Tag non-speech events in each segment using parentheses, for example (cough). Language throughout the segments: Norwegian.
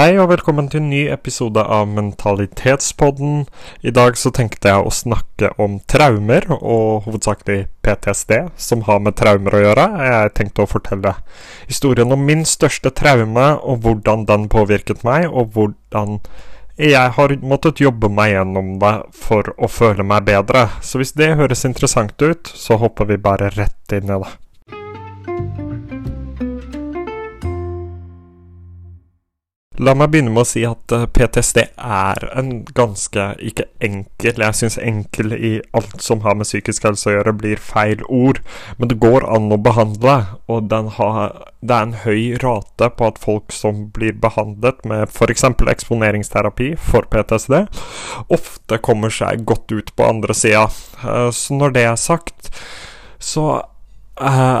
Hei og velkommen til en ny episode av Mentalitetspodden. I dag så tenkte jeg å snakke om traumer, og hovedsakelig PTSD, som har med traumer å gjøre. Jeg tenkte å fortelle historien om min største traume, og hvordan den påvirket meg, og hvordan jeg har måttet jobbe meg gjennom det for å føle meg bedre. Så hvis det høres interessant ut, så hopper vi bare rett inn i det. La meg begynne med å si at eh, PTSD er en ganske ikke enkel Jeg syns enkel i alt som har med psykisk helse å gjøre, blir feil ord. Men det går an å behandle, og har, det er en høy rate på at folk som blir behandlet med f.eks. eksponeringsterapi for PTSD, ofte kommer seg godt ut på andre sida. Eh, så når det er sagt, så uh,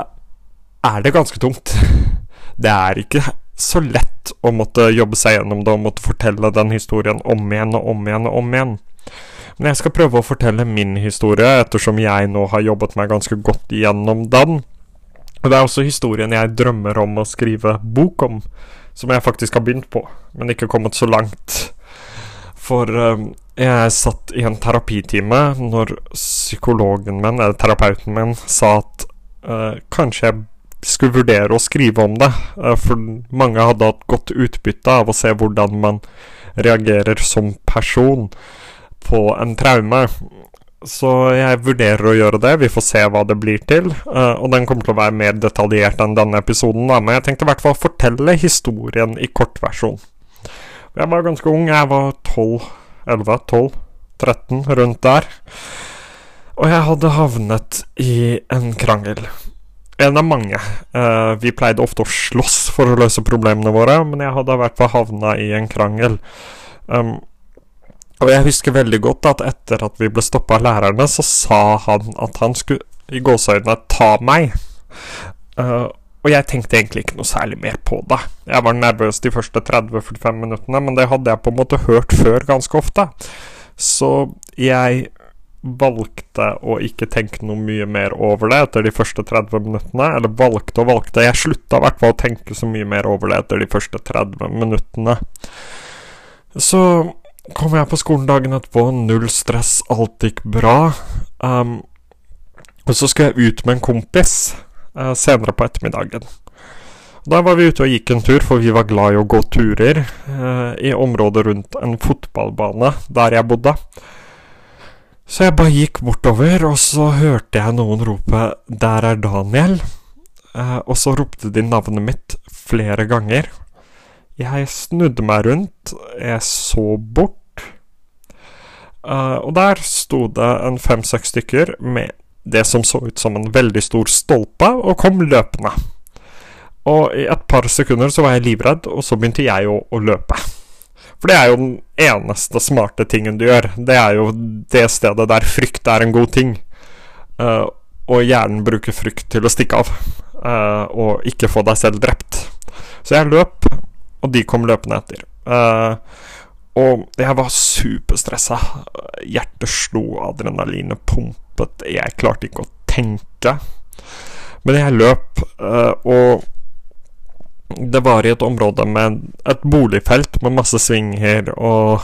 er det ganske tungt. (laughs) Det er ikke så lett å måtte jobbe seg gjennom det og måtte fortelle den historien om igjen og om igjen og om igjen. Men jeg skal prøve å fortelle min historie, ettersom jeg nå har jobbet meg ganske godt gjennom den. Og det er også historien jeg drømmer om å skrive bok om, som jeg faktisk har begynt på, men ikke kommet så langt. For um, jeg satt i en terapitime når psykologen min, eller terapeuten min, sa at uh, kanskje jeg skulle vurdere å skrive om det. Eh, for mange hadde hatt godt utbytte av å se hvordan man reagerer som person på en traume. Så jeg vurderer å gjøre det. Vi får se hva det blir til. Eh, og den kommer til å være mer detaljert enn denne episoden, da. Men jeg tenkte i hvert fall fortelle historien i kortversjon. Jeg var ganske ung. Jeg var 12, 11, 12, 13, rundt der. Og jeg hadde havnet i en krangel en av mange. Uh, vi pleide ofte å slåss for å løse problemene våre, men jeg hadde i hvert fall havna i en krangel. Um, og jeg husker veldig godt at etter at vi ble stoppa av lærerne, så sa han at han skulle i gåseøynene ta meg. Uh, og jeg tenkte egentlig ikke noe særlig mer på det. Jeg var nervøs de første 30-45 minuttene, men det hadde jeg på en måte hørt før ganske ofte. Så jeg valgte å ikke tenke noe mye mer over det etter de første 30 minuttene. Eller valgte og valgte. Jeg slutta i hvert fall å tenke så mye mer over det etter de første 30 minuttene. Så kom jeg på skolen dagen etterpå, null stress, alt gikk bra. Um, og så skulle jeg ut med en kompis uh, senere på ettermiddagen. Da var vi ute og gikk en tur, for vi var glad i å gå turer uh, i området rundt en fotballbane der jeg bodde. Så jeg bare gikk bortover, og så hørte jeg noen rope 'Der er Daniel'. Eh, og så ropte de navnet mitt flere ganger. Jeg snudde meg rundt, jeg så bort, eh, og der sto det en fem-seks stykker med det som så ut som en veldig stor stolpe, og kom løpende. Og i et par sekunder så var jeg livredd, og så begynte jeg å, å løpe. For det er jo den eneste smarte tingen du gjør. Det er jo det stedet der frykt er en god ting. Uh, og hjernen bruker frykt til å stikke av. Uh, og ikke få deg selv drept. Så jeg løp, og de kom løpende etter. Uh, og jeg var superstressa. Hjertet slo, adrenalinet pumpet. Jeg klarte ikke å tenke. Men jeg løp, og det var i et område med et boligfelt med masse svinger og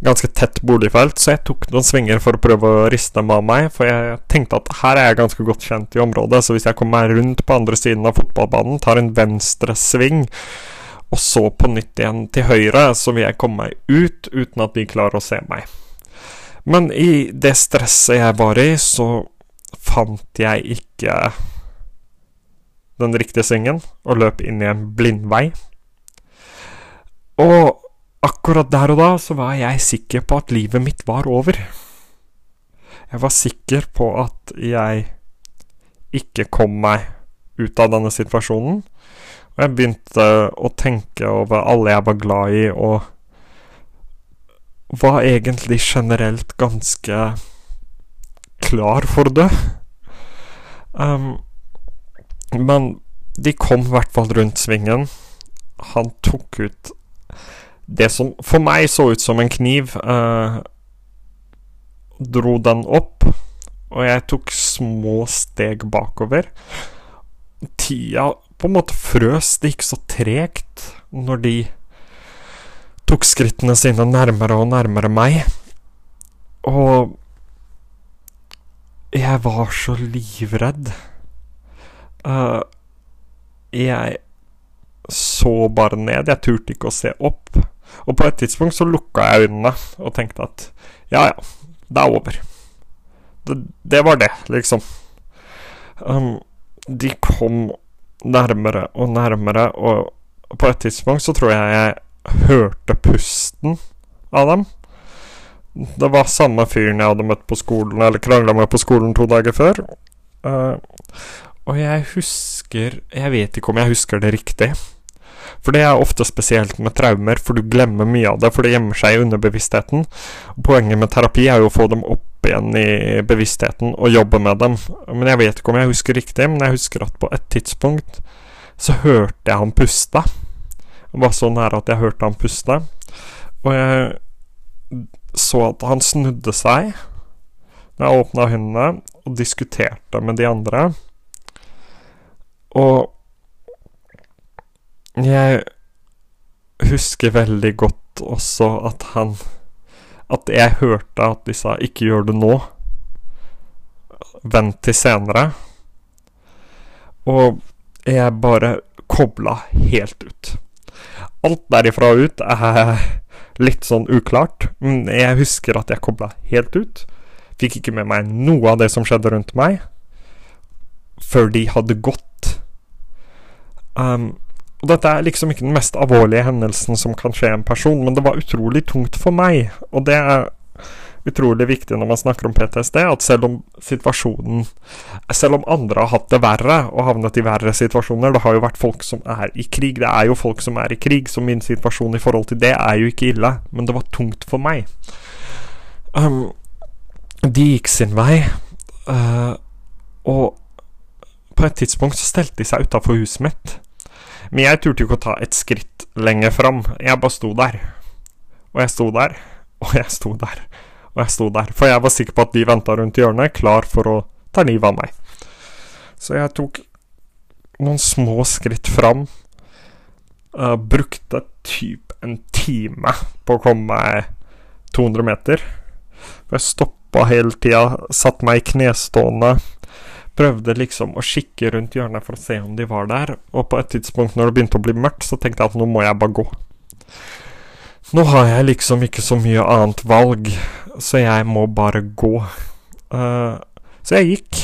ganske tett boligfelt, så jeg tok noen svinger for å prøve å riste dem av meg, for jeg tenkte at her er jeg ganske godt kjent i området, så hvis jeg kommer meg rundt på andre siden av fotballbanen, tar en venstre sving, og så på nytt igjen til høyre, så vil jeg komme meg ut uten at de klarer å se meg. Men i det stresset jeg var i, så fant jeg ikke den riktige svingen og løp inn i en blindvei. Og akkurat der og da så var jeg sikker på at livet mitt var over. Jeg var sikker på at jeg ikke kom meg ut av denne situasjonen. Og jeg begynte å tenke over alle jeg var glad i, og var egentlig generelt ganske klar for det. Um, men de kom i hvert fall rundt svingen. Han tok ut det som for meg så ut som en kniv. Eh, dro den opp, og jeg tok små steg bakover. Tida på en måte frøs. Det gikk så tregt når de tok skrittene sine nærmere og nærmere meg. Og jeg var så livredd. Uh, jeg så bare ned. Jeg turte ikke å se opp. Og på et tidspunkt så lukka jeg øynene og tenkte at ja, ja, det er over. Det, det var det, liksom. Um, de kom nærmere og nærmere, og på et tidspunkt så tror jeg jeg hørte pusten av dem. Det var samme fyren jeg hadde møtt på skolen, eller krangla med på skolen to dager før. Uh, og jeg husker Jeg vet ikke om jeg husker det riktig. For det er ofte spesielt med traumer, for du glemmer mye av det, for det gjemmer seg i underbevisstheten. Poenget med terapi er jo å få dem opp igjen i bevisstheten og jobbe med dem. Men jeg vet ikke om jeg husker riktig, men jeg husker at på et tidspunkt så hørte jeg han puste. Det var så nære at jeg hørte han puste. Og jeg så at han snudde seg når jeg åpna hendene, og diskuterte med de andre. Og jeg husker veldig godt også at han At jeg hørte at de sa 'ikke gjør det nå', vent til senere. Og jeg bare kobla helt ut. Alt derifra ut er litt sånn uklart, jeg husker at jeg kobla helt ut. Fikk ikke med meg noe av det som skjedde rundt meg, før de hadde gått. Um, og dette er liksom ikke den mest alvorlige hendelsen som kan skje en person, men det var utrolig tungt for meg. Og det er utrolig viktig når man snakker om PTSD, at selv om situasjonen Selv om andre har hatt det verre og havnet i verre situasjoner Det har jo vært folk som er i krig. Det er jo folk som er i krig, så min situasjon i forhold til det er jo ikke ille, men det var tungt for meg. Um, de gikk sin vei, uh, og på et tidspunkt så stelte de seg utafor huset mitt. Men jeg turte ikke å ta et skritt lenger fram. Jeg bare sto der. Og jeg sto der, og jeg sto der, og jeg sto der. For jeg var sikker på at de venta rundt hjørnet, klar for å ta livet av meg. Så jeg tok noen små skritt fram. Uh, brukte typ en time på å komme meg 200 meter. For jeg stoppa hele tida, satte meg i knestående prøvde liksom å kikke rundt hjørnet for å se om de var der, og på et tidspunkt når det begynte å bli mørkt, så tenkte jeg at nå må jeg bare gå. Nå har jeg liksom ikke så mye annet valg, så jeg må bare gå. Uh, så jeg gikk.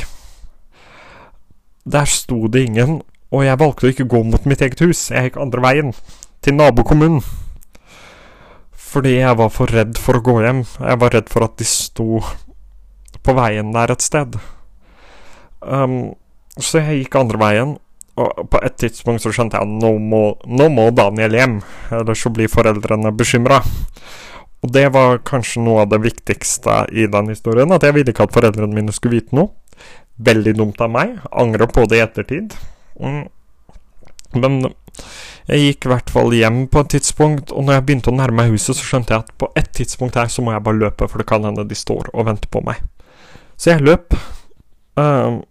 Der sto det ingen, og jeg valgte å ikke gå mot mitt eget hus. Jeg gikk andre veien, til nabokommunen. Fordi jeg var for redd for å gå hjem. Jeg var redd for at de sto på veien der et sted. Um, så jeg gikk andre veien, og på et tidspunkt så skjønte jeg at nå må, nå må Daniel hjem, ellers så blir foreldrene bekymra. Og det var kanskje noe av det viktigste i den historien, at jeg ville ikke at foreldrene mine skulle vite noe. Veldig dumt av meg. Angrer på det i ettertid. Mm. Men jeg gikk i hvert fall hjem på et tidspunkt, og når jeg begynte å nærme meg huset, så skjønte jeg at på et tidspunkt her så må jeg bare løpe, for det kan hende de står og venter på meg. Så jeg løp. Uh,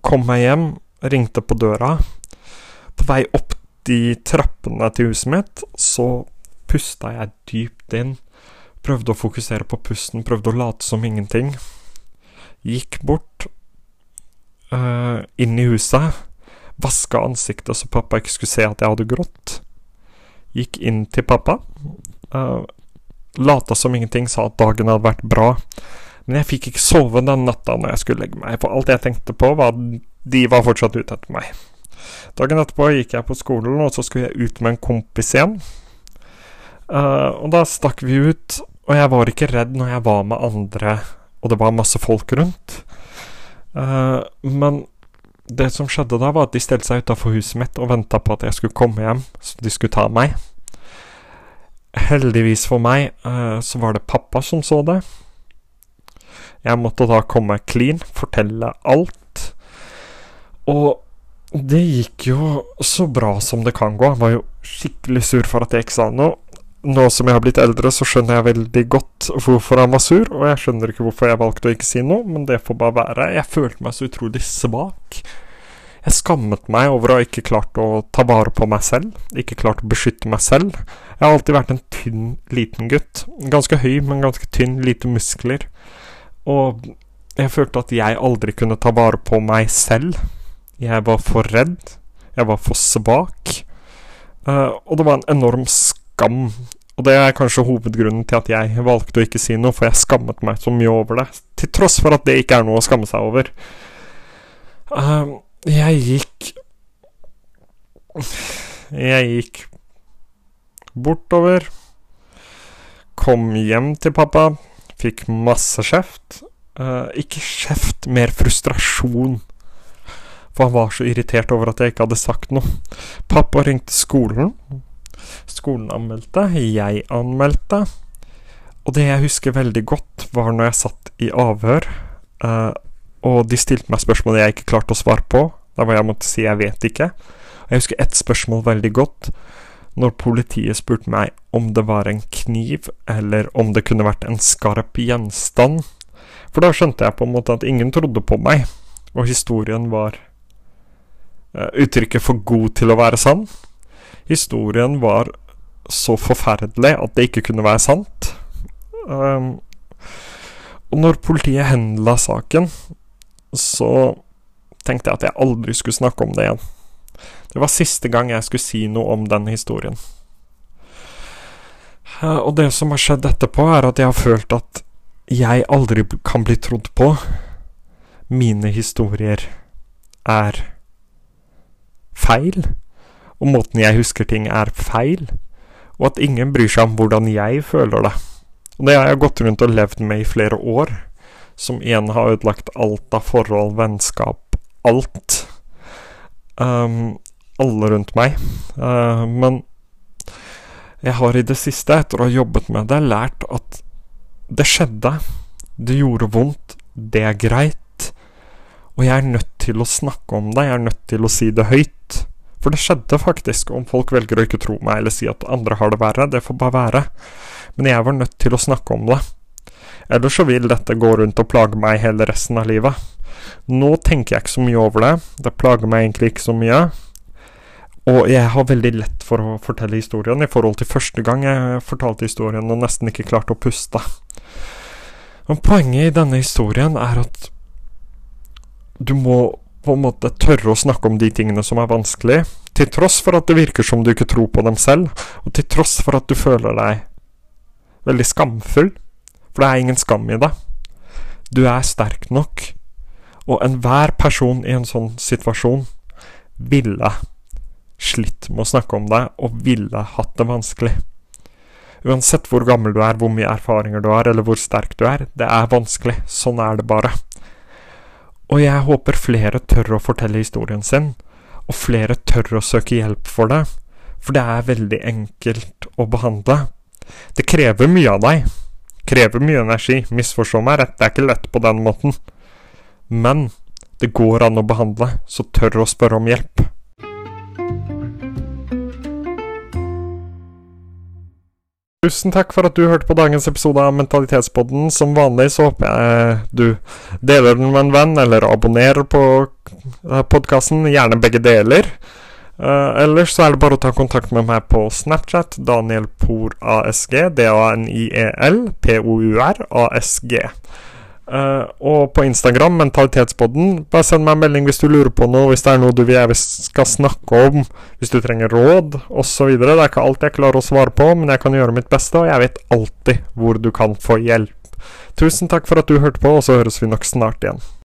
kom meg hjem, ringte på døra. På vei opp de trappene til huset mitt, så pusta jeg dypt inn. Prøvde å fokusere på pusten, prøvde å late som ingenting. Gikk bort, uh, inn i huset, vaska ansiktet så pappa ikke skulle se at jeg hadde grått. Gikk inn til pappa. Uh, lata som ingenting, sa at dagen hadde vært bra. Men jeg fikk ikke sove den natta når jeg skulle legge meg, for alt jeg tenkte på, var at de var fortsatt ute etter meg. Dagen etterpå gikk jeg på skolen, og så skulle jeg ut med en kompis igjen. Uh, og da stakk vi ut, og jeg var ikke redd når jeg var med andre, og det var masse folk rundt. Uh, men det som skjedde da, var at de stelte seg utafor huset mitt og venta på at jeg skulle komme hjem, så de skulle ta meg. Heldigvis for meg uh, så var det pappa som så det. Jeg måtte da komme clean, fortelle alt. Og det gikk jo så bra som det kan gå. Jeg var jo skikkelig sur for at jeg ikke sa noe. Nå som jeg har blitt eldre, så skjønner jeg veldig godt hvorfor han var sur, og jeg skjønner ikke hvorfor jeg valgte å ikke si noe, men det får bare være. Jeg følte meg så utrolig svak. Jeg skammet meg over å ha ikke klart å ta vare på meg selv, ikke klart å beskytte meg selv. Jeg har alltid vært en tynn, liten gutt. Ganske høy, men ganske tynn, lite muskler. Og jeg følte at jeg aldri kunne ta vare på meg selv. Jeg var for redd. Jeg var for svak. Uh, og det var en enorm skam. Og det er kanskje hovedgrunnen til at jeg valgte å ikke si noe, for jeg skammet meg så mye over det. Til tross for at det ikke er noe å skamme seg over. Uh, jeg gikk Jeg gikk bortover. Kom hjem til pappa. Fikk masse kjeft. Uh, ikke kjeft, mer frustrasjon. For han var så irritert over at jeg ikke hadde sagt noe. Pappa ringte skolen. Skolen anmeldte. Jeg anmeldte. Og det jeg husker veldig godt, var når jeg satt i avhør, uh, og de stilte meg spørsmål jeg ikke klarte å svare på. Da var jeg måtte si 'jeg vet ikke'. Og jeg husker ett spørsmål veldig godt. Når politiet spurte meg om det var en kniv, eller om det kunne vært en skarp gjenstand. For da skjønte jeg på en måte at ingen trodde på meg, og historien var uh, uttrykket for god til å være sann. Historien var så forferdelig at det ikke kunne være sant. Um, og når politiet henla saken, så tenkte jeg at jeg aldri skulle snakke om det igjen. Det var siste gang jeg skulle si noe om den historien. Uh, og det som har skjedd etterpå, er at jeg har følt at jeg aldri kan bli trodd på. Mine historier er feil, og måten jeg husker ting er feil, og at ingen bryr seg om hvordan jeg føler det. Og det har jeg gått rundt og levd med i flere år, som igjen har ødelagt alt av forhold, vennskap, alt. Um, alle rundt meg. Uh, men jeg har i det siste, etter å ha jobbet med det, lært at det skjedde. Det gjorde vondt. Det er greit. Og jeg er nødt til å snakke om det. Jeg er nødt til å si det høyt. For det skjedde faktisk. Om folk velger å ikke tro meg eller si at andre har det verre, det får bare være. Men jeg var nødt til å snakke om det. Ellers så vil dette gå rundt og plage meg hele resten av livet. Nå tenker jeg ikke så mye over det. Det plager meg egentlig ikke så mye. Og jeg har veldig lett for å fortelle historien i forhold til første gang jeg fortalte historien og nesten ikke klarte å puste. Men poenget i denne historien er at du må på en måte tørre å snakke om de tingene som er vanskelig, til tross for at det virker som du ikke tror på dem selv, og til tross for at du føler deg veldig skamfull, for det er ingen skam i det. Du er sterk nok, og enhver person i en sånn situasjon ville slitt med å snakke om deg, og ville hatt det vanskelig. Uansett hvor gammel du er, hvor mye erfaringer du har, eller hvor sterk du er, det er vanskelig. Sånn er det bare. Og jeg håper flere tør å fortelle historien sin, og flere tør å søke hjelp for det, for det er veldig enkelt å behandle. Det krever mye av deg. Krever mye energi. Misforstå meg rett, det er ikke lett på den måten. Men det går an å behandle, så tør å spørre om hjelp. Tusen takk for at du hørte på dagens episode av Mentalitetspodden. Som vanlig så håper jeg du deler den med en venn, eller abonnerer på eh, podkasten. Gjerne begge deler. Uh, ellers så er det bare å ta kontakt med meg på Snapchat. Daniel Por ASG. D-A-N-I-E-L P-O-U-R ASG. Uh, og på Instagram, Mentalitetspodden. Bare send meg en melding hvis du lurer på noe, hvis det er noe du vil jeg skal snakke om, hvis du trenger råd osv. Det er ikke alt jeg klarer å svare på, men jeg kan gjøre mitt beste, og jeg vet alltid hvor du kan få hjelp. Tusen takk for at du hørte på, og så høres vi nok snart igjen.